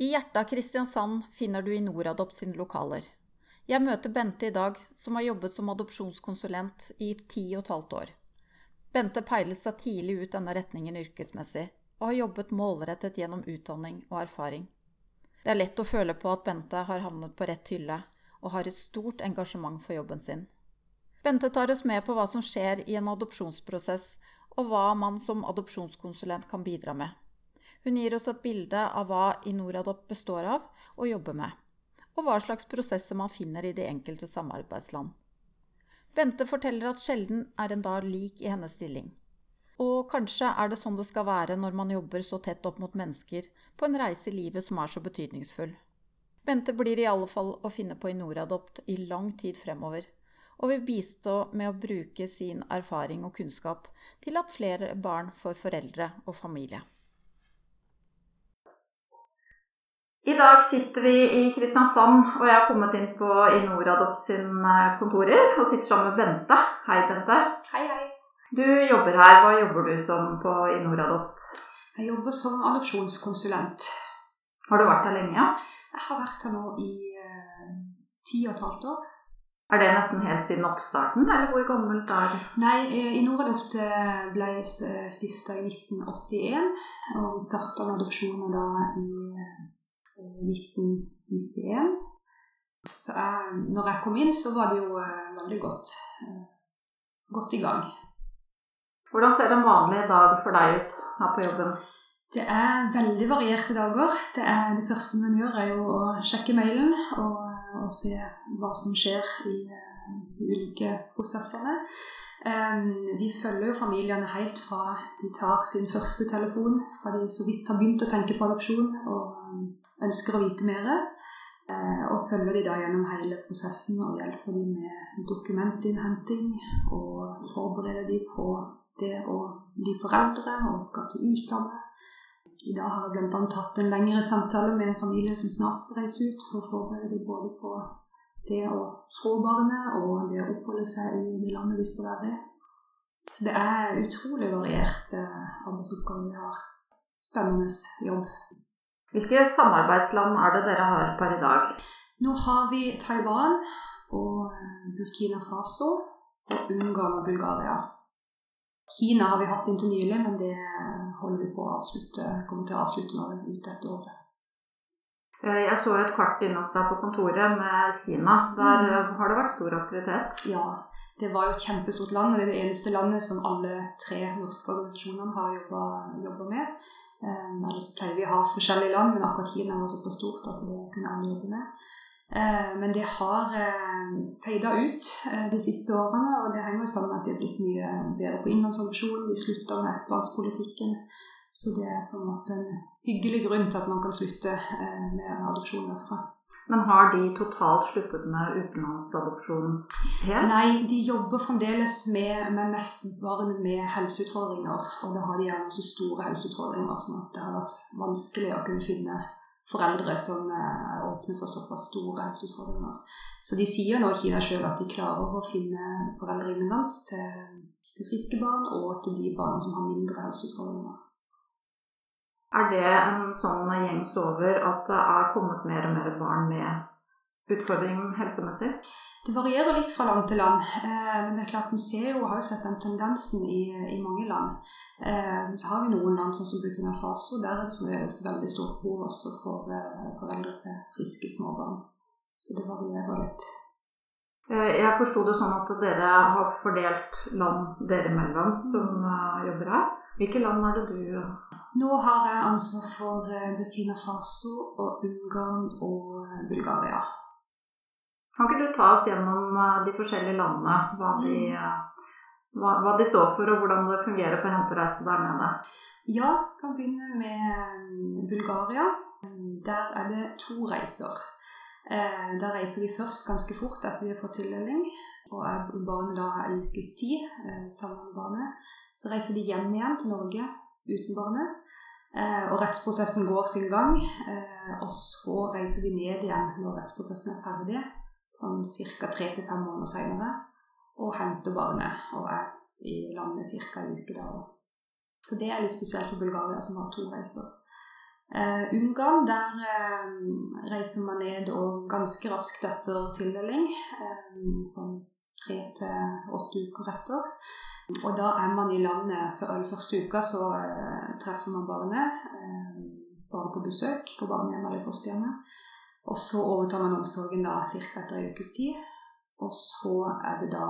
I hjertet av Kristiansand finner du i Noradopt sine lokaler. Jeg møter Bente i dag, som har jobbet som adopsjonskonsulent i ti og et halvt år. Bente peilet seg tidlig ut denne retningen yrkesmessig, og har jobbet målrettet gjennom utdanning og erfaring. Det er lett å føle på at Bente har havnet på rett hylle, og har et stort engasjement for jobben sin. Bente tar oss med på hva som skjer i en adopsjonsprosess, og hva man som adopsjonskonsulent kan bidra med. Hun gir oss et bilde av hva Inoradop består av og jobber med, og hva slags prosesser man finner i de enkelte samarbeidsland. Bente forteller at sjelden er en dag lik i hennes stilling. Og kanskje er det sånn det skal være når man jobber så tett opp mot mennesker på en reise i livet som er så betydningsfull. Bente blir i alle fall å finne på i Noradopt i lang tid fremover, og vil bistå med å bruke sin erfaring og kunnskap til at flere barn får foreldre og familie. I dag sitter vi i Kristiansand, og jeg har kommet inn på Inoradopt sin eh, kontorer og sitter sammen med Bente. Hei, Bente. Hei, hei. Du jobber her. Hva jobber du som på Inoradopt? Jeg jobber som adopsjonskonsulent. Har du vært her lenge? Jeg har vært her nå i eh, ti og et halvt år. Er det nesten helt siden oppstarten, eller hvor gammelt er det? Nei, eh, Inoradopt ble stifta i 1981, og vi starta adopsjoner da i 1991. Så jeg, når jeg kom inn, så var det jo eh, veldig godt, eh, godt i gang. Hvordan ser en vanlig dag for deg ut her på jobben? Det er veldig varierte dager. Det, er, det første man gjør, er jo å sjekke mailen og, og se hva som skjer i de ulike prosessene. Um, vi følger jo familiene helt fra de tar sin første telefon, fra de så vidt har begynt å tenke på adopsjon og ønsker å vite mer. Eh, og følger de da gjennom hele prosessen og hjelper de med dokumentinnhenting. Og forbereder de på det å bli foreldre og skal til utlandet. I dag har jeg bl.a. tatt en lengre samtale med en familie som snart skal reise ut, for å forberede dem både på det å få barnet og det å oppholde seg i det landet de skal være i. Så det er utrolig variert arbeidsoppgave. arbeidsoppgaver vi har. Spennende jobb. Hvilke samarbeidsland er det dere har per i dag? Nå har vi Taiwan og Burkina Faso og Ungarn og Bulgaria. Kina har vi hatt inntil nylig, men det holder vi på å avslutte, kommer til å avslutte nå ute etter året. Jeg så et kart inne hos deg på kontoret med Kina. Der mm. Eh, har det vært stor aktivitet? Ja, det var jo et kjempestort land. og Det er det eneste landet som alle tre norske organisasjonene har jobba med. Um, eller så vi å ha forskjellige land, men akkurat Kina var såpass stort at det kunne alle jobbe med. Uh, men det har uh, ehm, feida ut uh, de siste årene, og det henger jo sammen med at de har blitt mye bedre på innlandsadopsjon. De slutter med ettbarnspolitikken. Så det er på en måte en hyggelig grunn til at man kan slutte uh, med adopsjon derfra. Men har de totalt sluttet med utenlandsadopsjon helt? Nei, de jobber fremdeles med, men mest barn med helseutfordringer. Og da har de gjerne så store helseutfordringer sånn at det har vært vanskelig å kunne finne foreldre som er åpne for såpass store helseutfordringer. Så de sier nå i Kina sjøl at de klarer å finne foreldre innenlands til, til friske barn og til de barna som har mindre helseutfordringer. Er det en sånn gjengs over at det er kommet mer og mer barn med utfordringer helsemessig? Det varierer litt fra land til land. Eh, men det er klart en ser jo, og har jo sett den tendensen i, i mange land. Eh, så har vi noen land sånn som Burkina Faso, der er det fremdeles veldig stort behov også for eh, foreldre til friske småbarn. Så det varierer litt. Jeg forsto det sånn at dere har fordelt land dere imellom som jobber her. Hvilke land er det du Nå har jeg ansvar for eh, Burkina Faso og Ungarn og eh, Bulgaria. Kan ikke du ta oss gjennom eh, de forskjellige landene? Hva de, mm. hva, hva de står for, og hvordan det fungerer på hentereise der nede? Ja, vi kan begynne med Bulgaria. Der er det to reiser. Der reiser vi først ganske fort etter vi har fått tildeling. Og er barnet da en ukes tid sammen med barnet. Så reiser de hjem igjen til Norge uten barnet. Eh, og rettsprosessen går sin gang. Eh, og så reiser de ned igjen når rettsprosessen er ferdig, sånn ca. tre til fem måneder senere, og henter barnet og er i landet ca. en uke da. Så det er litt spesielt for Bulgaria, som har to reiser. Uh, Ungarn, der uh, reiser man ned og ganske raskt etter tildeling. Uh, sånn tre til åtte uker etter. Og da er man i landet for den første uka, så treffer man barnet. bare på besøk på barnehjem eller fosterhjemmet. Og så overtar man omsorgen da ca. etter en ukes tid. Og så er det da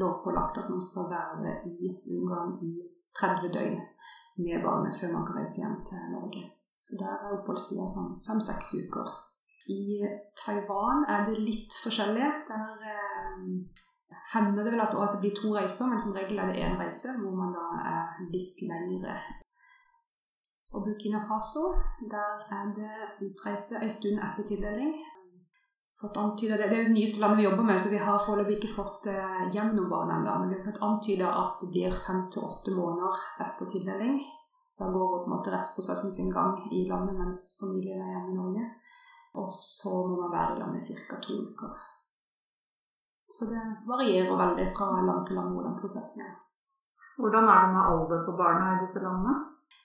lovpålagt at man skal være i Ungarn i 30 døgn med barnet før man kan reise hjem til Norge. Så der er oppholdstida sånn fem-seks uker. I Taiwan er det litt forskjellig. Der eh, hender det vel at, det blir to reiser, men som regel er det én reise hvor man da er litt lengre. Og Burkina Faso, der er det utreise en stund etter tildeling. Antydet, det er jo det nyeste landet vi jobber med, så vi har foreløpig ikke fått eh, hjem noen barn ennå. Men vi har fått antyda at det blir fem til åtte måneder etter tildeling. Da går på en måte rettsprosessen sin gang i landet mens familien er hjemme i Norge. Og så må man være i landet i ca. to uker. Så det varierer veldig fra land til land hvordan prosessen er. Hvordan er det med alder på barna i disse landene?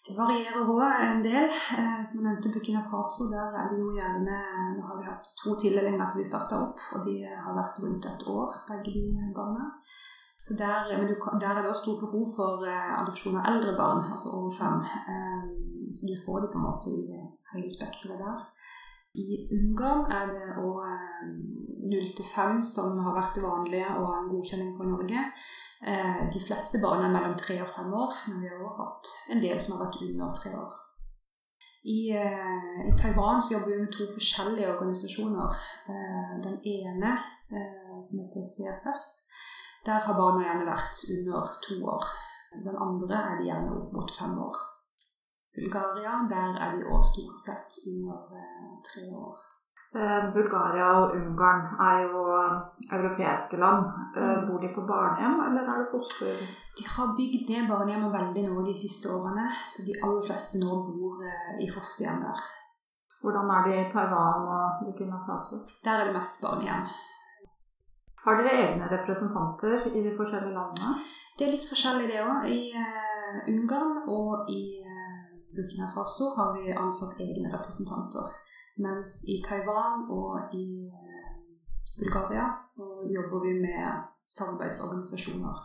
Det varierer òg en del. Eh, som jeg nevnte Burkina Faso, der er det jo gjerne Nå har vi hatt to tildelinger etter vi starta opp, og de har vært rundt et år, begge de barna. Så der, men du, der er det også stort behov for eh, adopsjon av eldre barn, altså over fem. Eh, så du får de på en måte i hele spekteret der. I Ungarn er det òg eh, 0 til 5 som har vært det vanlige å ha en godkjenning på Norge. Eh, de fleste barn er mellom 3 og 5 år, men vi har også hatt en del som har vært under 3 år. I, eh, I, Taiwan så jobber vi med to forskjellige organisasjoner. Eh, den ene, eh, som heter CSS, der har barna gjerne vært under to år. Den andre er de gjerne opp mot fem år. Bulgaria, der er de òg stort sett under eh, tre år. Eh, Bulgaria og Ungarn er jo eh, europeiske land. Mm. Bor de på barnehjem, eller er det foster? De har bygd ned barnehjemmet veldig nå de siste årene, så de aller fleste nå bor i fosterhjem der. Hvordan er det i Taiwan og Burkina Faso? Der er det mest barnehjem. Har dere egne representanter i de forskjellige landene? Det er litt forskjellig, det òg. I Ungarn og i Burkina Faso har vi ansatt egne representanter. Mens i Taiwan og i uh, Bulgaria så jobber vi med samarbeidsorganisasjoner.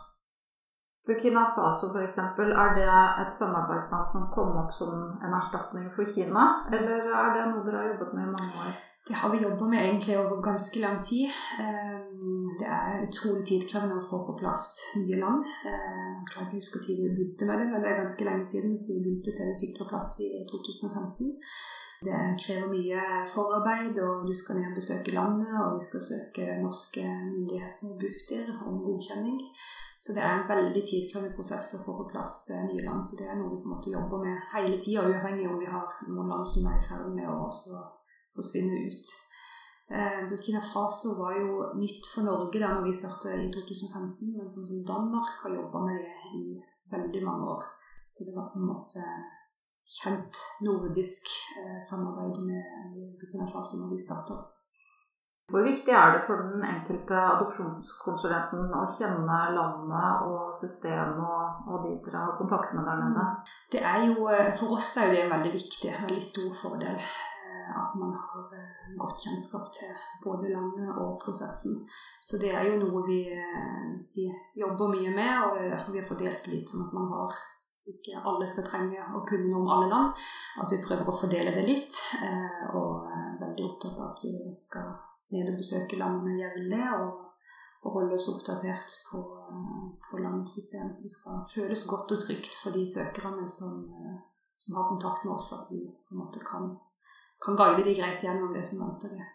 Burkina Faso f.eks., er det et samarbeidsland som kom opp som en erstatning for Kina? Eller er det noe dere har jobbet med i mange år? Det har vi jobba med egentlig over ganske lang tid. Ehm, det er utrolig tidkrevende å få på plass nye land. Ehm, jeg klarer ikke å huske når vi begynte med det, men det er ganske lenge siden vi begynte til vi fikk det på plass i 2015. Det krever mye forarbeid, og du skal ned og besøke landet, og vi skal søke norske myndigheter, Bufdir, om godkjenning. Så det er en veldig tidkrevende prosess å få på plass eh, nye land. Så det er noe vi på en måte jobber med hele tida, uavhengig om vi har noen land som er i ferd med å også forsvinne ut. Eh, Burkina Faso var jo nytt for Norge da når vi startet i 2015, men sånn som Danmark har jobba med det i veldig mange år. Så det var på en måte kjent nordisk eh, samarbeid med Burkina Faso når vi starta. Hvor viktig er det for den enkelte adopsjonskonsulenten å kjenne landet og systemet og, og de dere har kontakt med der nede? Det er jo, eh, For oss er det en veldig viktig, en veldig stor fordel at man har eh, godt kjennskap til både landet og prosessen. Så det er jo noe vi, eh, vi jobber mye med, og er derfor vi har fordelt litt sånn at man har ikke alle skal trenge å kunne noe om alle land. At vi prøver å fordele det litt. Eh, og er veldig opptatt av at vi skal ned og besøke landene jevnlig. Og, og, holde oss oppdatert på, på landets system. Det skal føles godt og trygt for de søkerne som, som har kontakt med oss, at vi på en måte kan kan guide de greit gjennom det som venter det.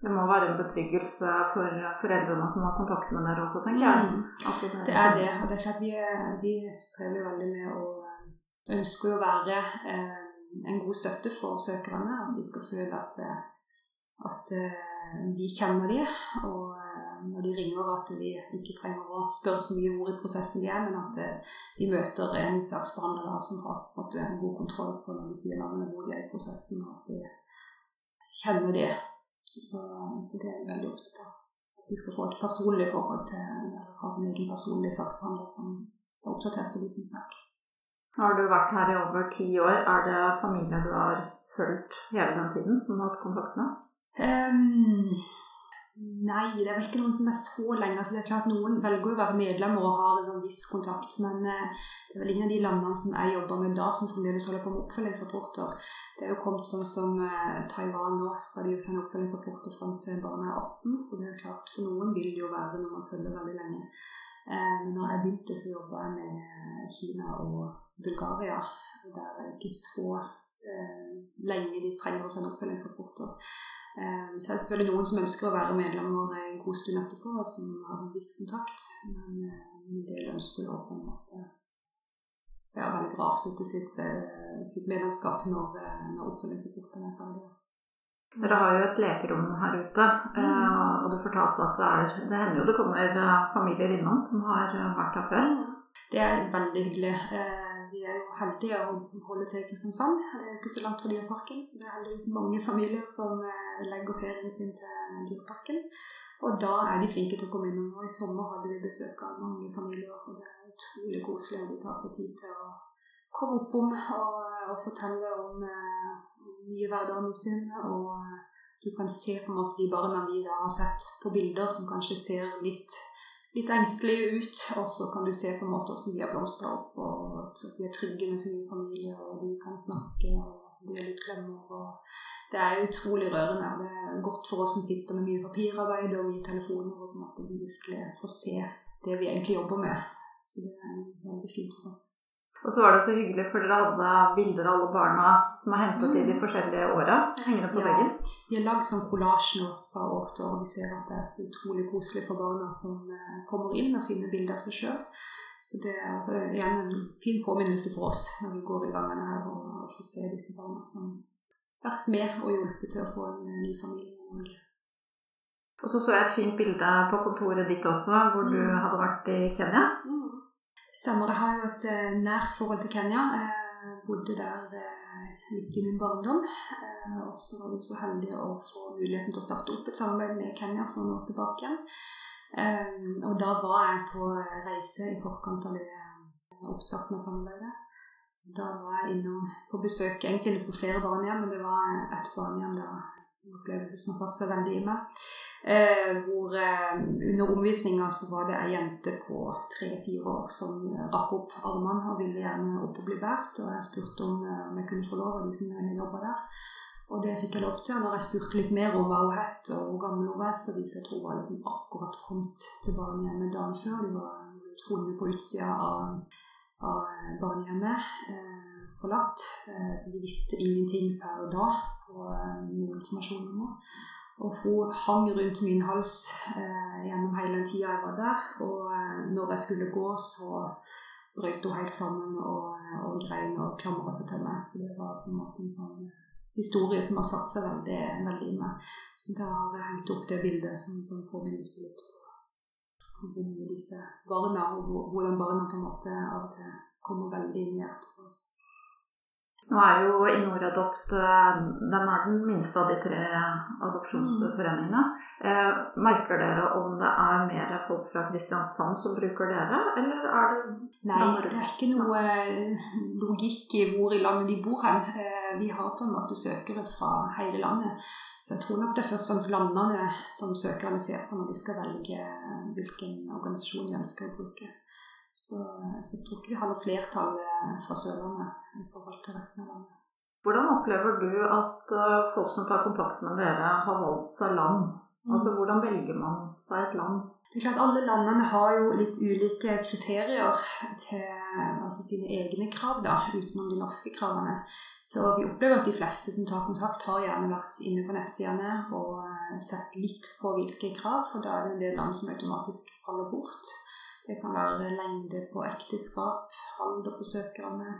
Det må være en betryggelse for foreldrene som har kontakt med dere også, tenker jeg. Mm. Det er det. Og det er klart vi, vi strever veldig med å ønske å være eh, en god støtte for søkerne. At de skal føle at, at eh, vi kjenner dem. Og når de ringer, at de ikke trenger å spørre så mye hvor i prosessen de er, men at eh, de møter en saksbehandler som har på en måte god kontroll på når de sier navnet hvor de er i prosessen, og at de kjenner det. Så, så det er jeg veldig opptatt av. At de skal få et personlig forhold til eller ha en personlig saksbehandler som er oppdatert på de sin sak. Nå har du vært her i over ti år. Er det familier du har fulgt hele den tiden, som du har hatt kontakt med? Um, nei, det er vel ikke noen som er så lenge. Altså, det er klart Noen velger å være medlemmer og har en viss kontakt, men eh, det er vel ingen av de landene som jeg jobber med da, som fremdeles holder på med oppfølgingsrapporter. Det er jo kommet sånn som eh, Taiwan nå, skal de jo sende oppfølgingsrapporter fram til barna er 18, så det er klart for noen vil det jo være når man følger veldig lenge. Eh, når jeg begynte, så jobba jeg med Kina og Bulgaria. Der er det ikke så eh, lenge de trenger å sende oppfølgingsrapporter. Eh, så er det selvfølgelig noen som ønsker å være medlemmer en god stund etterpå, og som har en viss kontakt. Men eh, en del ønsker jo på en måte ja, å avslutte sitt, eh, sitt medlemskap når, eh, når oppfølgingsrapporten er ferdig. Dere har jo et lekerom her ute, mm. og du fortalte at det, er, det hender jo det kommer familier innom som har vært her før. Det er veldig hyggelig vi er jo heldige å holde til i Kristiansand. Det er jo ikke så langt fra Dyreparken, så det er heldigvis mange familier som legger ferien sin til Dyreparken. Og da er de flinke til å komme innom. Og i sommer hadde vi besøk av mange familier, og det er utrolig koselig at de tar seg tid til å komme opp om og, og fortelle om, uh, nye hverdagene sine. Og uh, du kan se på en måte de barna vi da har sett på bilder som kanskje ser litt litt engstelige ut, og så kan du se på en måte hvordan de har blomstra opp, og at de er trygge med sin familie, og de kan snakke, og de er litt klemmer. og Det er utrolig rørende. Det er godt for oss som sitter med mye papirarbeid og mye telefoner, og på en måte virkelig får se det vi egentlig jobber med. Så det er veldig fint for oss. Og så var det så hyggelig, for dere hadde bilder av alle barna som er hentet mm. i de forskjellige åra hengende på ja. veggen. Vi har lagd sånn kollasj nå fra år til år. Vi ser at det er så utrolig koselig for barna som eh, kommer inn og finner bilder av seg sjøl. Så det er også igjen en fin påminnelse for oss når vi går i gangene her og får se disse barna som har vært med og hjulpet til å få en ny familie i Norge. Og så så jeg et fint bilde på kontoret ditt også, hvor du mm. hadde vært i Kenya. Mm. Stemmer. Jeg har jo et eh, nært forhold til Kenya. Jeg bodde der eh, litt i min barndom. Eh, og så var jeg så heldig å få muligheten til å starte opp et samarbeid med Kenya for noen år tilbake igjen. og da var jeg på reise i forkant av det oppstarten av samarbeidet. Da var jeg innom på besøk egentlig på flere barnehjem, men det var et barnehjem der en opplevelse som har satt seg veldig i meg. Eh, hvor eh, under omvisninga var det ei jente på tre-fire år som rakk opp armene og ville gjerne opp og bli båret. Og jeg spurte om, eh, om jeg kunne få lov av de som jobba der. Og det fikk jeg lov til. Og når jeg spurte litt mer om hva hun het og hvor gammel hun var, så viste det at hun var liksom akkurat kommet til barnehjemmet dagen før. De var funnet på utsida av, av barnehjemmet. Eh, forlatt. Eh, så de visste ingenting per da på eh, noe informasjon om henne. Og hun hang rundt min hals eh, gjennom hele den tida jeg var der. Og eh, når jeg skulle gå, så brøt hun helt sammen og, eh, og grein og klamra seg til meg. Så det var på en måte en sånn historie som har satt seg veldig, veldig i. Så da har jeg hengt opp det bildet som, som påminnelse litt på hvor mye disse barna, og hvordan barna på en måte av og til kommer veldig inn for oss. Nå er jo Inoradopt eh, den er den minste av de tre adopsjonsforeningene. Eh, merker dere om det er mer folk fra Kristiansand som bruker dere, eller er det Nei, det er ikke noe eh, logikk i hvor i landet de bor hen. Vi har på en måte søkere fra hele landet. Så jeg tror nok det er først og fremst landene som søkerne ser på når de skal velge hvilken organisasjon de ønsker å bruke. Så, så jeg tror ikke vi har noe flertall eh, fra Sørlandet i forhold til resten av landet. Hvordan opplever du at eh, folk som tar kontakt med dere, har valgt seg land? Mm. Altså Hvordan velger man seg et land? Det er klart Alle landene har jo litt ulike kriterier til altså sine egne krav, da, utenom de norske kravene. Så vi opplever at de fleste som tar kontakt, har gjerne vært inne på nettsidene og eh, sett litt på hvilke krav, for da er det en del land som automatisk faller bort. Det kan være lengde på ekteskap, alder på søkerne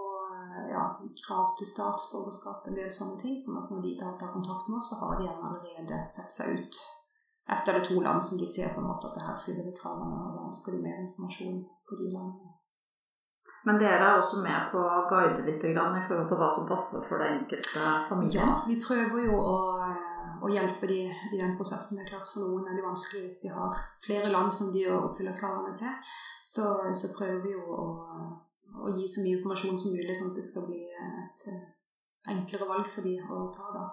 og ja, krav til statsborgerskap, en del sånne ting. sånn at når de tar kontakt med oss, så har de gjerne allerede sett seg ut ett eller to land som de ser på en måte at det her fyller de kravene, og da ønsker de mer informasjon på de landene. Men dere er også med på å guide litt i forhold til hva som passer for det enkelte familien? Ja, vi prøver jo å og hjelpe de i den prosessen. Det er klart For noen er det vanskelig hvis de har flere land som de oppfyller kravene til. Så, så prøver vi jo å, å å gi så mye informasjon som mulig, sånn at det skal bli et enklere valg for de å ta. da.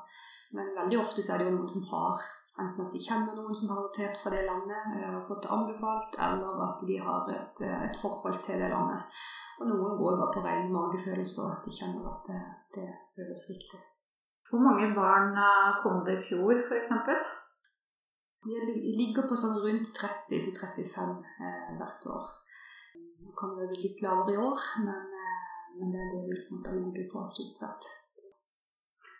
Men veldig ofte så er det jo noen som har enten at de kjenner noen som har adoptert fra det landet og fått det anbefalt, eller at de har et, et forhold til det landet. Og noen går bare på ren magefølelse, og at de kjenner at det, det føles riktig. Hvor mange barn kom det i fjor, f.eks.? Vi ligger på sånn rundt 30-35 eh, hvert år. Det kan være litt lavere i år, men, eh, men det er det vi kommer til å ligge på stort sett.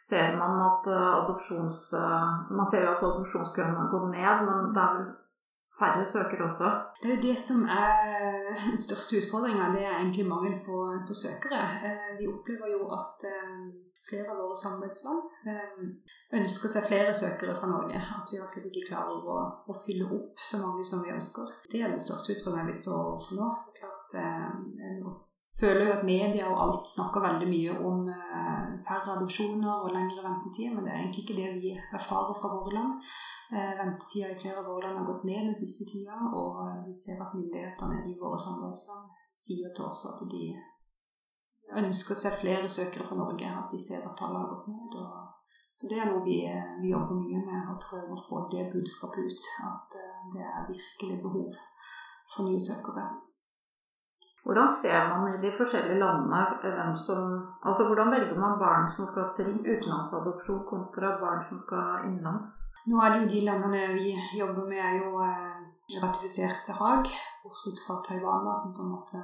Ser man at adopsjons... Man ser jo at adopsjonskøen har gått ned, men det er vel færre søkere også? Det er jo det som er den største utfordringa. Det er egentlig mangel på, på søkere. Eh, vi opplever jo at eh, flere av våre samarbeidsland eh, ønsker seg flere søkere fra Norge. At vi rett ikke klarer å, å, fylle opp så mange som vi ønsker. Det er den største utfordringen vi står overfor nå. Klart, føler jo at media og alt snakker veldig mye om færre adopsjoner og lengre ventetid, men det er egentlig ikke det vi erfarer fra våre land. Ventetida i flere av våre land har gått ned den siste tida, og vi ser at myndighetene i våre samarbeidsland sier til oss at de ønsker seg flere søkere fra Norge, at de ser at tallet har gått ned. Så det er noe vi, vi, jobber mye med, å prøve å få det budskapet ut. At det er virkelig behov for nye søkere. Hvordan ser man i de forskjellige landene hvem som Altså hvordan velger man barn som skal til utenlandsadopsjon kontra barn som skal innenlands? Nå er det jo de landene vi jobber med, er jo eh, ratifisert til Haag, bortsett fra Taiwan, som på en måte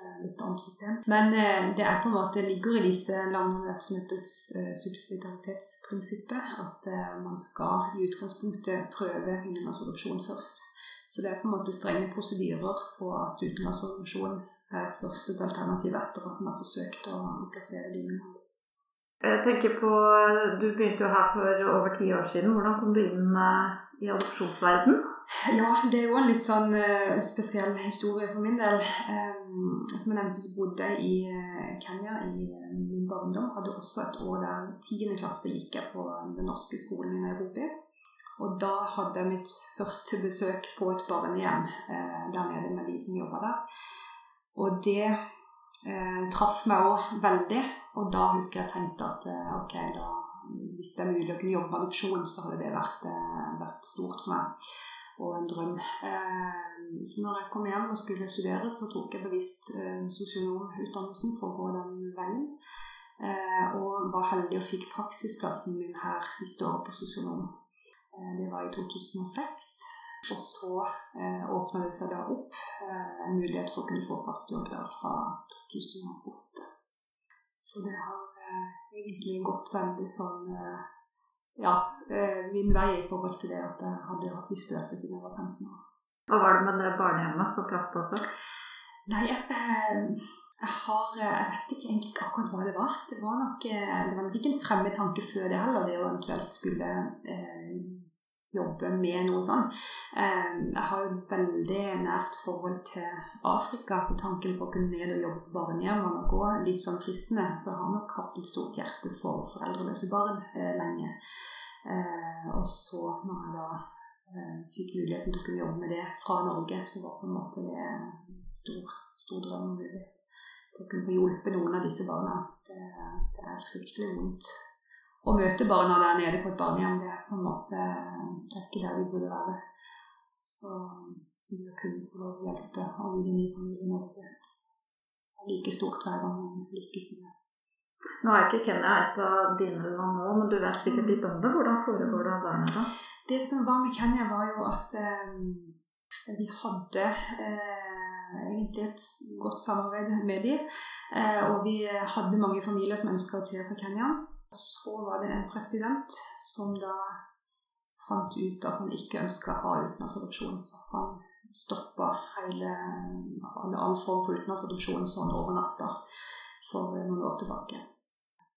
er litt annet system. Men eh, det er på en måte ligger i disse landene som heter eh, subsidiaritetsprinsippet, at eh, man skal i utgangspunktet prøve innenlandsadopsjon først. Så det er på en måte strenge prosedyrer på at utenlandsadopsjon er første alternativ etter at man har forsøkt å plassere det hans. Jeg tenker på, Du begynte jo her for over ti år siden. Hvordan kom du inn i adopsjonsverden? Ja, det er jo en litt sånn uh, spesiell historie for min del. Um, som jeg nevnte, så bodde jeg i Kenya i min barndom. Hadde også et år der tiende klasse gikk jeg på den norske skolen i Nairobi. Og da hadde jeg mitt første besøk på et barnehjem der nede med de som jobba der. Og det traff meg òg veldig. Og da husker jeg tenkte at ok, da, hvis det er mulig å kunne jobbe med adopsjon, så hadde det vært, vært stort for meg og en drøm. Eh, så når jeg kom hjem og skulle studere, så tok jeg bevisst eh, sosionomutdannelsen for å gå den veien. Eh, og var heldig og fikk praksisplassen min her siste året på sosionom. Det var i 2006. Og så åpna det seg da opp en mulighet for å kunne få fast jobb der fra 2008. Så det har egentlig gått veldig sånn ja, eh, min vei i forhold til det at jeg hadde hatt lyst til dette siden jeg var 15 år. Hva var det med det barnehjemmet som traff deg også? Nei, jeg, eh, jeg, har eh, Jeg vet ikke egentlig ikke akkurat hva det var. Det var nok, det var nok ikke en fremmed tanke før det heller, det å eventuelt skulle eh, jobbe med noe sånt. Eh, jeg har jo veldig nært forhold til Afrika, så tanken på å kunne ned og jobbe barnehjem og gå litt sånn fristende. Så har nok hatt et stort hjerte for foreldreløse barn eh, lenge. Eh, og så, når jeg da eh, fikk muligheten til å kunne jobbe med det fra Norge, så var på en måte det stor, stor drøm og mulighet til å kunne få hjulpet noen av disse barna. Det, det er fryktelig vondt å møte barna der nede på et barnehjem. Det er på en måte det er ikke der de burde være. Så, så det å kunne få lov å hjelpe og gi dem ny familie det Norge er like stort hver gang man lykkes med det. Nå er ikke Kenya et av dine land nå, men du vet sikkert litt om det. Hvordan foregår det der nede? Det som var med Kenya, var jo at eh, vi hadde eh, egentlig et godt samarbeid med dem. Eh, og vi hadde mange familier som ønska å tre fra Kenya. Så var det en president som da fant ut at han ikke ønska å ha utenlandsadopsjon. Så han stoppa hele, all form for utenlandsadopsjon sånn over natta for noen år tilbake.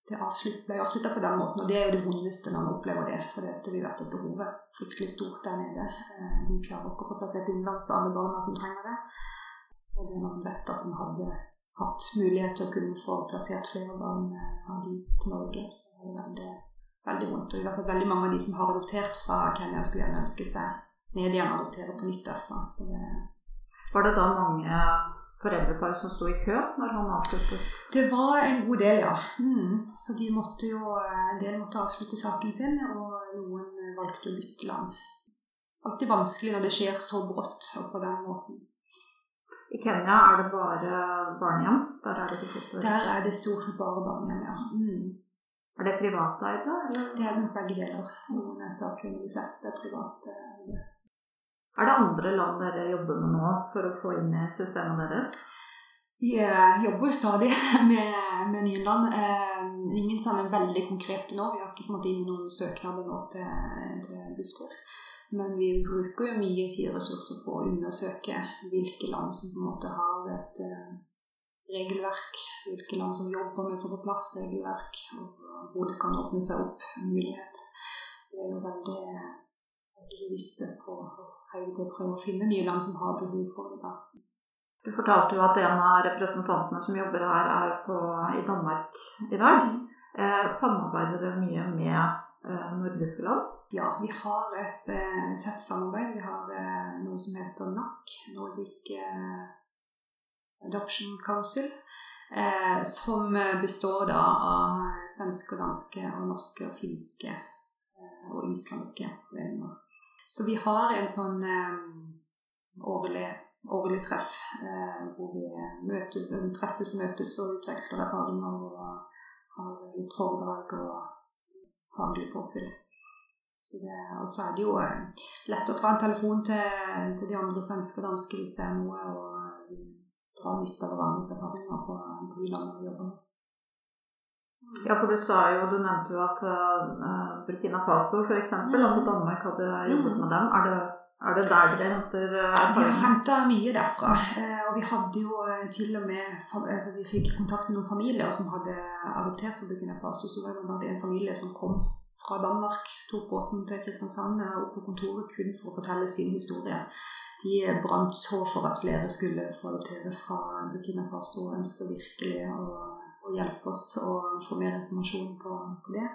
Det ble avslutta på den måten, og det er jo det vondeste når man opplever det. For det vi vet at behovet er fryktelig stort der nede. Eh, de klarer ikke å få plassert innenlands alle barna som trenger det. Og det man vet at man hadde hatt mulighet til å kunne få plassert flere barn eh, av de til Norge, så er det veldig, veldig vondt. Og vi vet at veldig mange av de som har adoptert fra Kenya, skulle gjerne ønske seg ned igjen og adoptere på nytt derfra. Så det Var det da mange foreldrepar som sto i kø når han avsluttet? Det var en god del, ja. Mm. Så de måtte jo, en del måtte avslutte saken sin, og noen valgte å bytte land. Alltid vanskelig når det skjer så brått og på den måten. I Kenya er det bare barnehjem? Der er det de Der er det stort sett bare barnehjem, ja. Mm. Er det privateide? Det er nok begge deler. Noen er statlige, de fleste er private. Er det andre land dere jobber med nå for å få inn i systemet deres? Vi eh, jobber jo stadig med, med nye land. Eh, ingen sånne veldig konkrete nå. Vi har ikke kommet inn noen søknader nå til, til Bufdir. Men vi bruker jo mye tid og ressurser på å undersøke hvilke land som på en måte har et uh, regelverk, hvilke land som jobber med å få på plass regelverk, og hvor det kan åpne seg opp en mulighet. Vi er jo veldig, veldig bevisste på å prøve å finne nye land som har behov for det. da. Du fortalte jo at en av representantene som jobber her, er på, i Danmark i dag. Mm. Eh, samarbeider dere mye med eh, nordiske land? Ja, vi har et uh, tett samarbeid. Vi har uh, noe som heter NAC, Nordic Adoption Council. som består da av svenske, danske, og norske, og finske og islandske foreninger. Så vi har en sånn årlig, årlig, treff hvor vi møtes, treffes og møtes og utveksler erfaringer og har litt foredrag og faglig påfyll. Og så er det jo eh, lett å ta en telefon til, til de andre svenske og danske hvis det er noe, og eh, dra nytte av hverandres erfaringer på, på de landene vi jobber med. Ja, for du sa jo, du nevnte jo at uh, Burkina Faso f.eks., mm. at Danmark hadde jobbet mm. med dem. Er det, er det der dere henter erfaring? Vi har henta mye derfra. Uh, og vi hadde jo til og med altså Vi fikk kontakt med noen familier som hadde adoptert fra Burkina Faso. Så var det en familie som kom fra Danmark tok båten til Kristiansand og på kontoret kun for å fortelle sin historie. De brant så for at flere skulle få adoptere fra Burkina Faso og ønsker virkelig å, å, hjelpe oss å få mer informasjon på, på, det.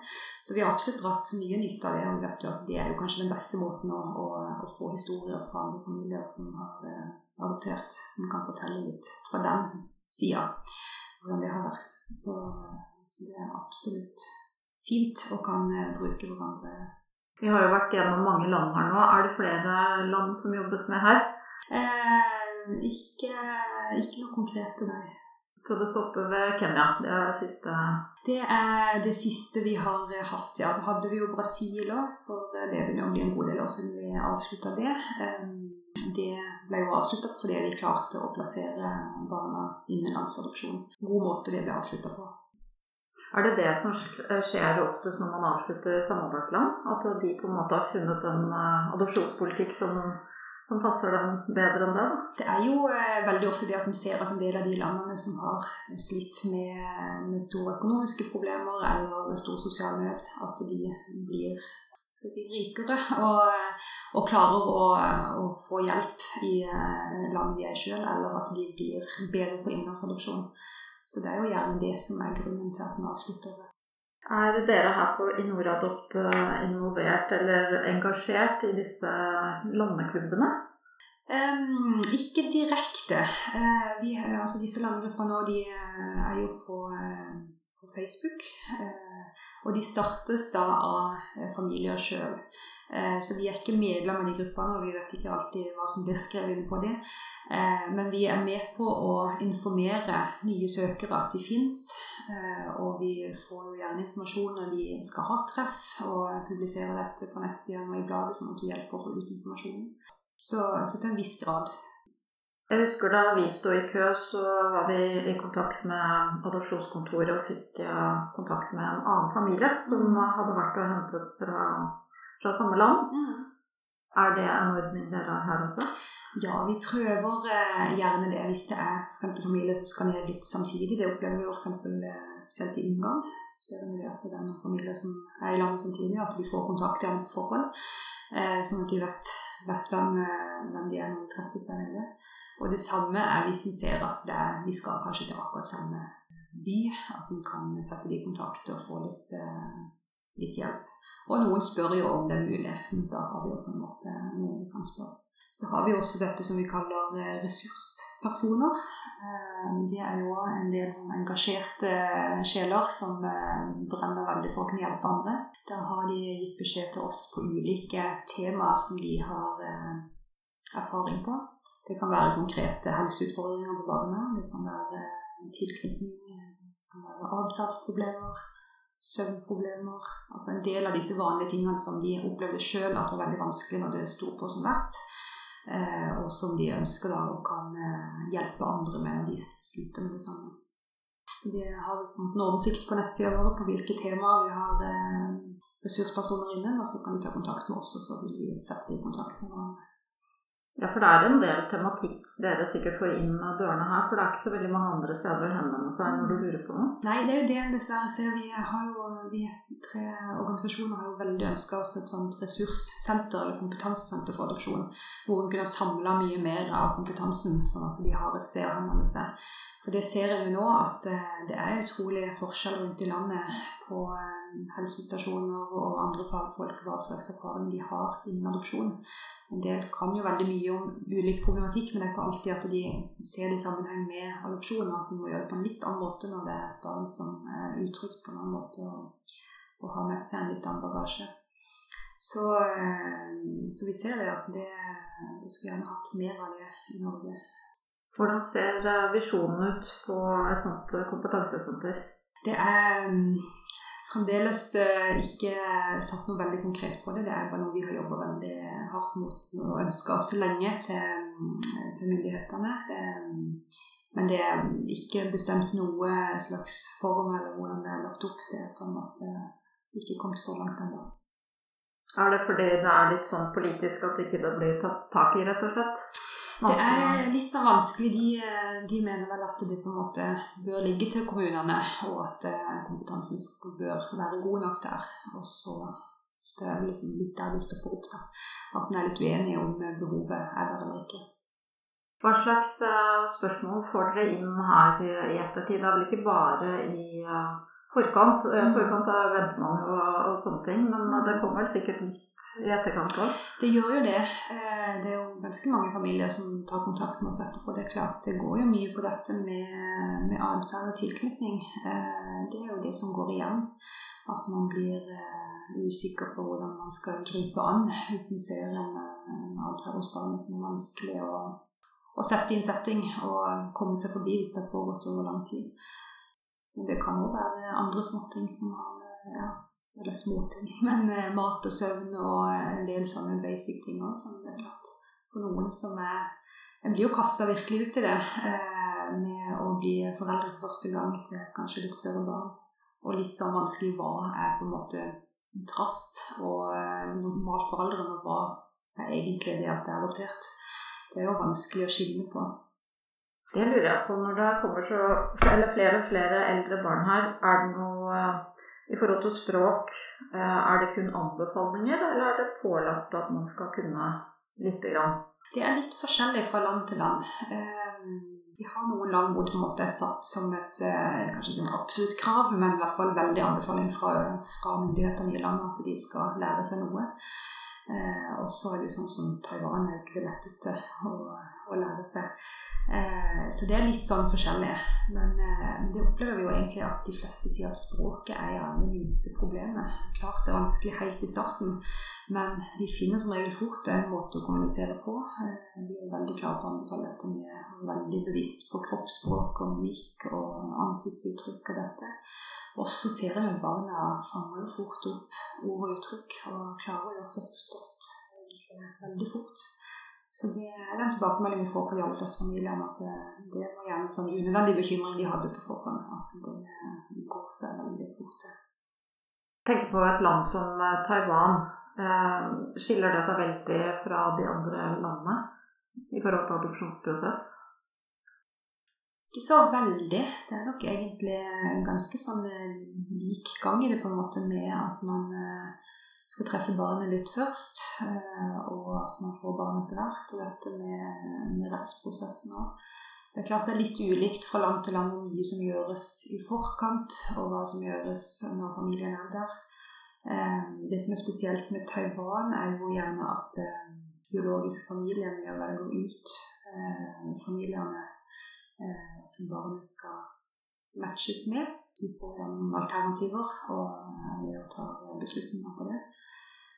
Så vi har absolutt dratt mye nytte av det, og vi vet jo at det er jo kanskje den beste måten å, å, å få historier fra andre familier som har eh, adoptert, som kan fortelle litt fra den sida hvordan det har vært. Så, så det er absolutt fint og kan eh, bruke hverandre. Vi har jo vært gjennom mange land her nå. Er det flere land som jobbes med her? Eh, ikke, ikke noe til nei. Så det stopper ved Kenya? Det er det siste Det er det siste vi har hatt. Ja, så hadde vi jo Brasil òg, for det begynner jo bli en god del år siden vi avslutta det. Det ble jo avslutta fordi de klarte å plassere barna innenlandsadopsjon. God måte det ble avslutta på. Er det det som skjer oftest når man avslutter samarbeidsland? At de på en måte har funnet en eh, adopsjonspolitikk som, som passer dem bedre enn den? Det er jo eh, veldig ofte det at en ser at en del av de landene som har slitt med, med store økonomiske problemer eller stor sosial nød, at de blir si, rikere og, og klarer å, å, få hjelp i eh, landet de er sjøl, eller at de blir bedre på innlandsadopsjon. Så det er jo gjerne det som er grunnen til at vi avslutter. Er dere her på Inoradopt eh, involvert eller engasjert i disse landeklubbene? Um, ikke direkte. Uh, vi, altså disse landegruppene de uh, er jo på, uh, på Facebook. og de startes da av familier sjøl. Så vi er ikke medlem av de gruppene, og vi vet ikke alltid hva som blir skrevet inn på det. Eh, men vi er med på å informere nye søkere at de fins. Eh, og vi får gjerne informasjon når de skal ha treff, og publiserer dette på nettsidene og i bladet, sånn at vi hjelper å få ut informasjonen. Så, så, til en viss grad. Jeg husker da vi sto i kø, så var vi i kontakt med adopsjonskontoret og fikk kontakt med en annen familie som mm. hadde vært og hentet fra, fra samme land. Mm. Er det en ordning dere har her også? Ja, vi prøver eh, gjerne det hvis det er f.eks. familier som skal ned litt samtidig. Det opplever vi f.eks. Eh, spesielt i Ungarn. Så ser vi at det er noen familier som er i landet samtidig, at de får kontakt igjen på forhånd. Eh, sånn at de vet, vet hvem, hvem, de er når de treffes der nede. Og det samme er hvis en ser at er, de skal kanskje til akkurat samme by. At en kan sette de i kontakt og få litt, litt hjelp. Og noen spør jo om det er mulig, så da har vi jo på en måte noen vi kan spørre. Så har vi også dette som vi kaller ressurspersoner. De er jo en del engasjerte sjeler som brenner veldig for å kunne hjelpe andre. Da har de gitt beskjed til oss på ulike temaer som de har erfaring på. Det kan være konkrete helseutfordringer på barna. Det kan være tilknytning, det kan være atferdsproblemer, søvnproblemer. Altså en del av disse vanlige tingene som de opplevde sjøl at var veldig vanskelig når det sto på som verst. Eh, og som de ønsker da og kan eh, hjelpe andre med når de sliter med det samme. Så vi har en oversikt på nettsida vår på hvilke temaer vi har eh, ressurspersoner inne, og så kan de ta kontakt med oss, og så vil vi sette dem i kontakt med hverandre. Ja, for det er en del tematikk dere sikkert får inn av dørene her. For det er ikke så veldig mange andre steder å henvende seg når du lurer på noe? Nei, det er jo det dessverre ser. Vi har jo, vi tre organisasjoner har jo veldig ønska oss et sånt ressurssenter eller kompetansesenter for adopsjon. Hvor en kunne samla mye mer av kompetansen, sånn at de har et sted å henvende seg. For det ser jeg jo nå at eh, det er utrolig forskjell rundt i landet på eh, helsestasjoner og andre fagfolk hva slags erfaring de har innen adopsjon. En del kan jo veldig mye om ulik problematikk, men det er ikke alltid at de ser det i sammenheng med adopsjon, og at en må gjøre det på en litt annen måte når det er et barn som er utrygt på en annen måte og, og har med seg en litt annen bagasje. Så, eh, så vi ser det at det, det skulle gjerne hatt mer av det i Norge. Hvordan ser eh, visjonen ut på et sånt eh, kompetansesenter? Det er mm, fremdeles eh, ikke satt noe veldig konkret på det. Det er bare noe vi har jobba veldig hardt mot og ønska oss lenge til, mm, til myndighetene. Mm, men det er ikke bestemt noe slags form eller hvordan det er lagt opp. Det er på en måte ikke kommet så langt ennå. Er det fordi det er litt sånn politisk at det ikke blir tatt tak i, rett og slett? Det er litt så vanskelig. De, eh, de, mener vel at det på en måte bør ligge til kommunene, og at eh, kompetansen bør være god nok der. Og så det er liksom litt der de stopper opp. da. At en er litt uenig om behovet er der eller ikke. Hva slags spørsmål får dere inn her i ettertid? Det er vel ikke bare i forkant. Mm. Forkant venter man jo og, sånne ting, men mm. det kommer sikkert litt i etterkant òg? Det gjør jo det. Eh, det er jo ganske mange familier som tar kontakt med oss etterpå. Det er klart, det går jo mye på dette med, med atferd og tilknytning. Eh, det er jo det som går igjen. At man blir eh, usikker på hvordan man skal gripe an hvis en ser en, en atferd hos barnet som er vanskelig å, å sette i en setting og komme seg forbi hvis det har pågått over lang tid. Men det kan jo være andre småting som har ja, Eller småting, men eh, mat og søvn og en del sånne basic ting òg som er klart. For noen som er En blir jo kasta virkelig ut i det eh, med å bli foreldre for første gang til kanskje litt større barn. Og litt sånn vanskelig hva er på en måte trass og eh, normalt for foreldrene, og hva er egentlig det at det er adoptert. Det er jo vanskelig å skille på. Det lurer jeg på når det kommer så eller flere og flere eldre barn her. Er det noe i forhold til språk? Eh, er det kun anbefalinger, eller er det pålagt at man skal kunne lite grann? Det er litt forskjellig fra land til land. Eh, vi har noen land hvor det er satt som et eh, kanskje ikke et absolutt krav, men i hvert fall veldig anbefaling fra, fra myndighetene i landet at de skal lære seg noe. Og så er det jo sånn som Taiwan er jo ikke det letteste å, å lære seg. Eh, så det er litt sånn forskjellig. Men eh, det opplever vi jo egentlig at de fleste sier at språket er ja det minste problemet. Klart det er vanskelig helt i starten, men de finner som regel fort en måte å kommunisere på. Eh, vi er veldig klare på å anbefale dette. Vi er veldig bevisst på kroppsspråk og mimikk og ansiktsuttrykk og dette. Og så ser jeg at barna fanger fort opp ord og uttrykk og klarer å gjøre seg forstått veldig fort. Så det er den tilbakemeldingen vi får fra de aller fleste familiene, at eh, det var gjerne en sånn unødvendig bekymring de hadde på forhånd. At det eh, går seg veldig fort til. Tenk på et land som eh, Taiwan. Skiller det seg veldig fra de andre landene i forhold til adopsjonsprosess? Ikke så veldig. Det er nok egentlig ganske sånn lik gang i det, på en måte, med at man skal treffe barnet litt først, eh, og at man får barnet etter hvert. Og dette med, med rettsprosessen òg. Det er klart det er litt ulikt fra land til land hvor mye som gjøres i forkant, og hva som gjøres når familien er der. Eh, det som er spesielt med Taiwan, er jo gjerne at eh, biologisk familie med å velge ut familiene som barnet skal matches med. De får noen alternativer og er å ta beslutninger på det.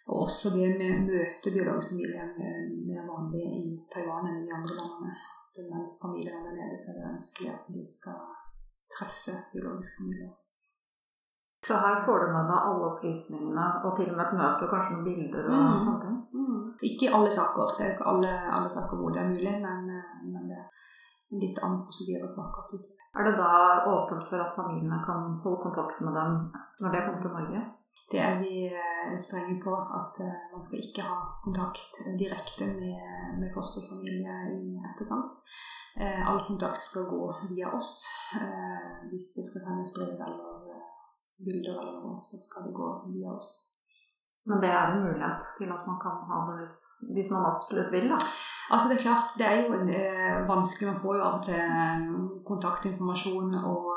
Og også det med å møte biologisk familie mer vanlig i Taiwan enn i andre landene. At mens familien er nede, så er det ønskelig at de skal treffe biologisk familie. Så her får du med deg alle opplysningene, og til og med et møte og kanskje noen bilder og mm. sånne ting? Mm. Ikke i alle saker. Det er ikke alle, alle saker hvor det er mulig, men, men det er litt annen prosedyre på akkurat det. Er det da åpent for at familiene kan holde kontakt med dem når det kommer til Norge? Det er vi eh, strenge på, at eh, man skal ikke ha kontakt direkte med, med fosterfamilie i etterkant. Eh, all kontakt skal gå via oss. Hvis det skal sendes brev eller bilder eller noe, så skal det gå via oss. Men det er en mulighet til at man kan ha det hvis, hvis man absolutt vil, da? Altså Det er klart, det er jo eh, vanskelig. Man får jo av og til eh, kontaktinformasjon og,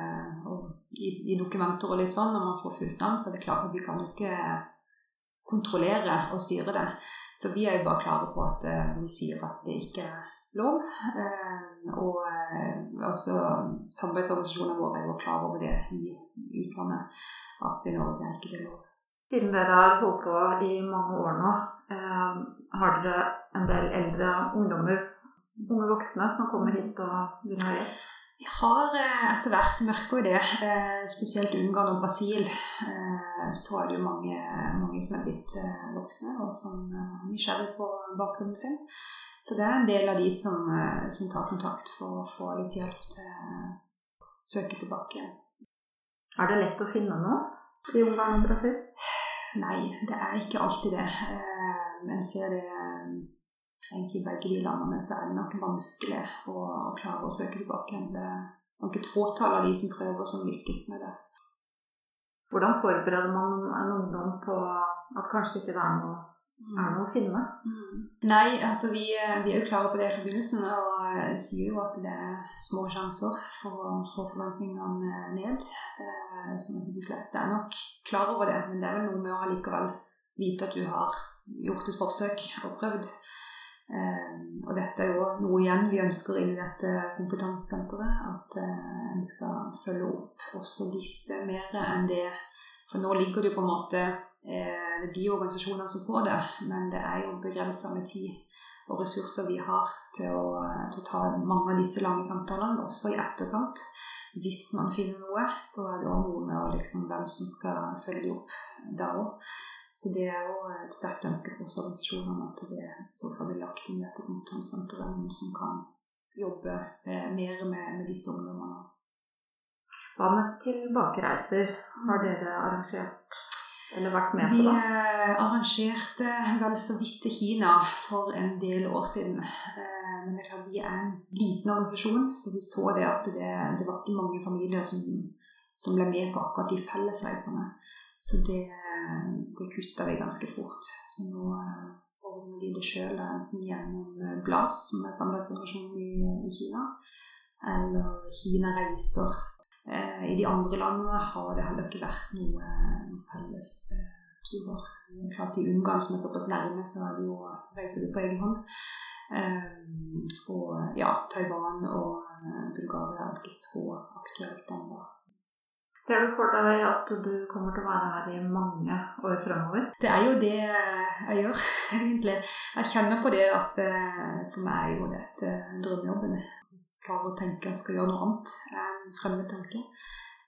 eh, og i, i, dokumenter og litt sånn når man får fulgt navn, så det er klart at vi kan jo ikke kontrollere og styre det. Så vi er jo bare klare på at eh, vi sier at det ikke er lov. Eh, og eh, også samarbeidsorganisasjonene våre er jo klar over det i utlandet, at i Norge er ikke det lov. Siden dere har holdt på i mange år nå, har dere en del eldre ungdommer, unge voksne, som kommer hit og vil ha hjelp? Vi har eh, etter hvert merker vi det, eh, spesielt Ungarn og Brasil. Eh, så er det jo mange, mange som er blitt voksne, og som er nysgjerrige på bakgrunnen sin. Så det er en del av de som, som tar kontakt for å få litt hjelp til å søke tilbake. Er det lett å finne noe i Ungarn og Brasil? Nei, det er ikke alltid det. Men jeg ser det egentlig begge de landene, så er det nok vanskelig å, å klare å søke tilbake igjen. Det er nok et fåtall av de som prøver, som lykkes med det. Hvordan forbereder man en ungdom på at kanskje ikke det er noe er noe å finne? Mm. Nei, altså vi, vi, er jo klare på det i forbindelsen og eh, sier jo at det er små sjanser for å få forventningene ned. Eh, sånn de fleste er nok klar over det, men det er vel noe med å likevel vite at du har gjort et forsøk og prøvd. Eh, og dette er jo noe igjen vi ønsker inn i dette kompetansesenteret. At en skal følge opp også disse mer enn det. For nå ligger det jo på en måte Eh, det blir organisasjonene som får det, men det er jo begrensa med tid og ressurser vi har til å, til å, ta mange av disse lange samtalene, også i etterkant. Hvis man finner noe, så er det òg noe med liksom, hvem som skal følge opp da òg. Så det er jo et sterkt ønske for oss organisasjonene at det så fall blir lagt inn i dette kompetansesenteret noen som kan jobbe eh, mer med, med disse ungdommene. Hva med tilbakereiser? Har dere arrangert eller vært med på Vi eh, arrangerte vel så vidt til Kina for en del år siden. Eh, men det er klart vi er en liten organisasjon, så vi så det at det, det var ikke mange familier som, som, ble med på akkurat de fellesreisene. Så det, det kutta vi ganske fort. Så nå eh, ordner de det sjøl, enten gjennom BLAS, som er samarbeidsorganisasjonen i, i Kina, eller Kina reiser Eh, I de andre landene har det heller ikke vært noe, noe felles eh, turer. Klart I Ungarn, som er såpass nærme, så er det jo, reiser du på egen hånd. Eh, og ja, Taiwan og Bulgaria er ikke så aktuelt ennå. Ser du for deg at du kommer til å være her i mange år fremover? Det er jo det jeg gjør, egentlig. Jeg kjenner på det at for meg er jo dette drømmejobben klarer å tenke jeg skal gjøre noe annet enn fremmed tanke.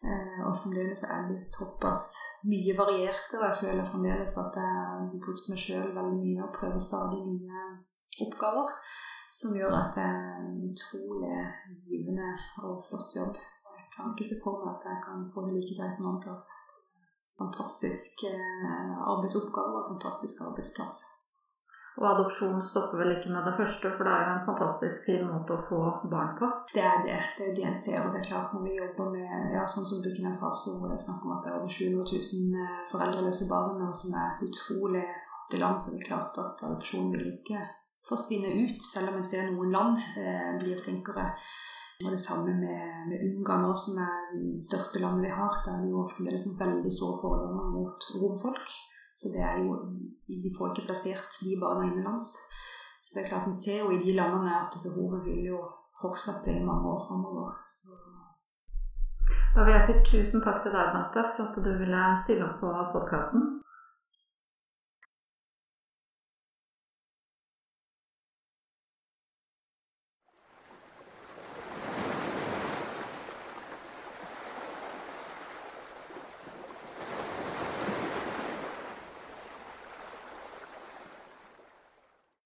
Eh, og fremdeles er det såpass mye variert, og jeg føler fremdeles at jeg har brukt meg sjøl veldig mye og prøver stadig nye oppgaver. Som gjør at det er en utrolig givende og flott jobb. Så jeg kan ikke se for meg at jeg kan få det like greit noen plass. Fantastisk eh, arbeidsoppgave og fantastisk arbeidsplass. Og adopsjon stopper vel ikke med det første, for det er jo en fantastisk fin måte å få barn på. Det er det. Det er det en ser. Og det er klart når vi jobber med ja, sånn som Burkina Faso, hvor det er snakk om at det er over 700 000 eh, foreldreløse barn, og som er et utrolig fattig land, så er det klart at adopsjon vil ikke forsvinne ut, selv om en ser noen land eh, blir flinkere. Og det samme med, med Ungarn, også, som er det største landet vi har. Der er det jo fremdeles veldig store fordommer mot romfolk Så det er jo Vi får ikke plassert de barna innenlands. Så det er klart vi ser jo i de landene at behovet vil jo fortsette i mange år framover. Da vil jeg si tusen takk til deg, Bente, for at du ville stille opp på podkasten.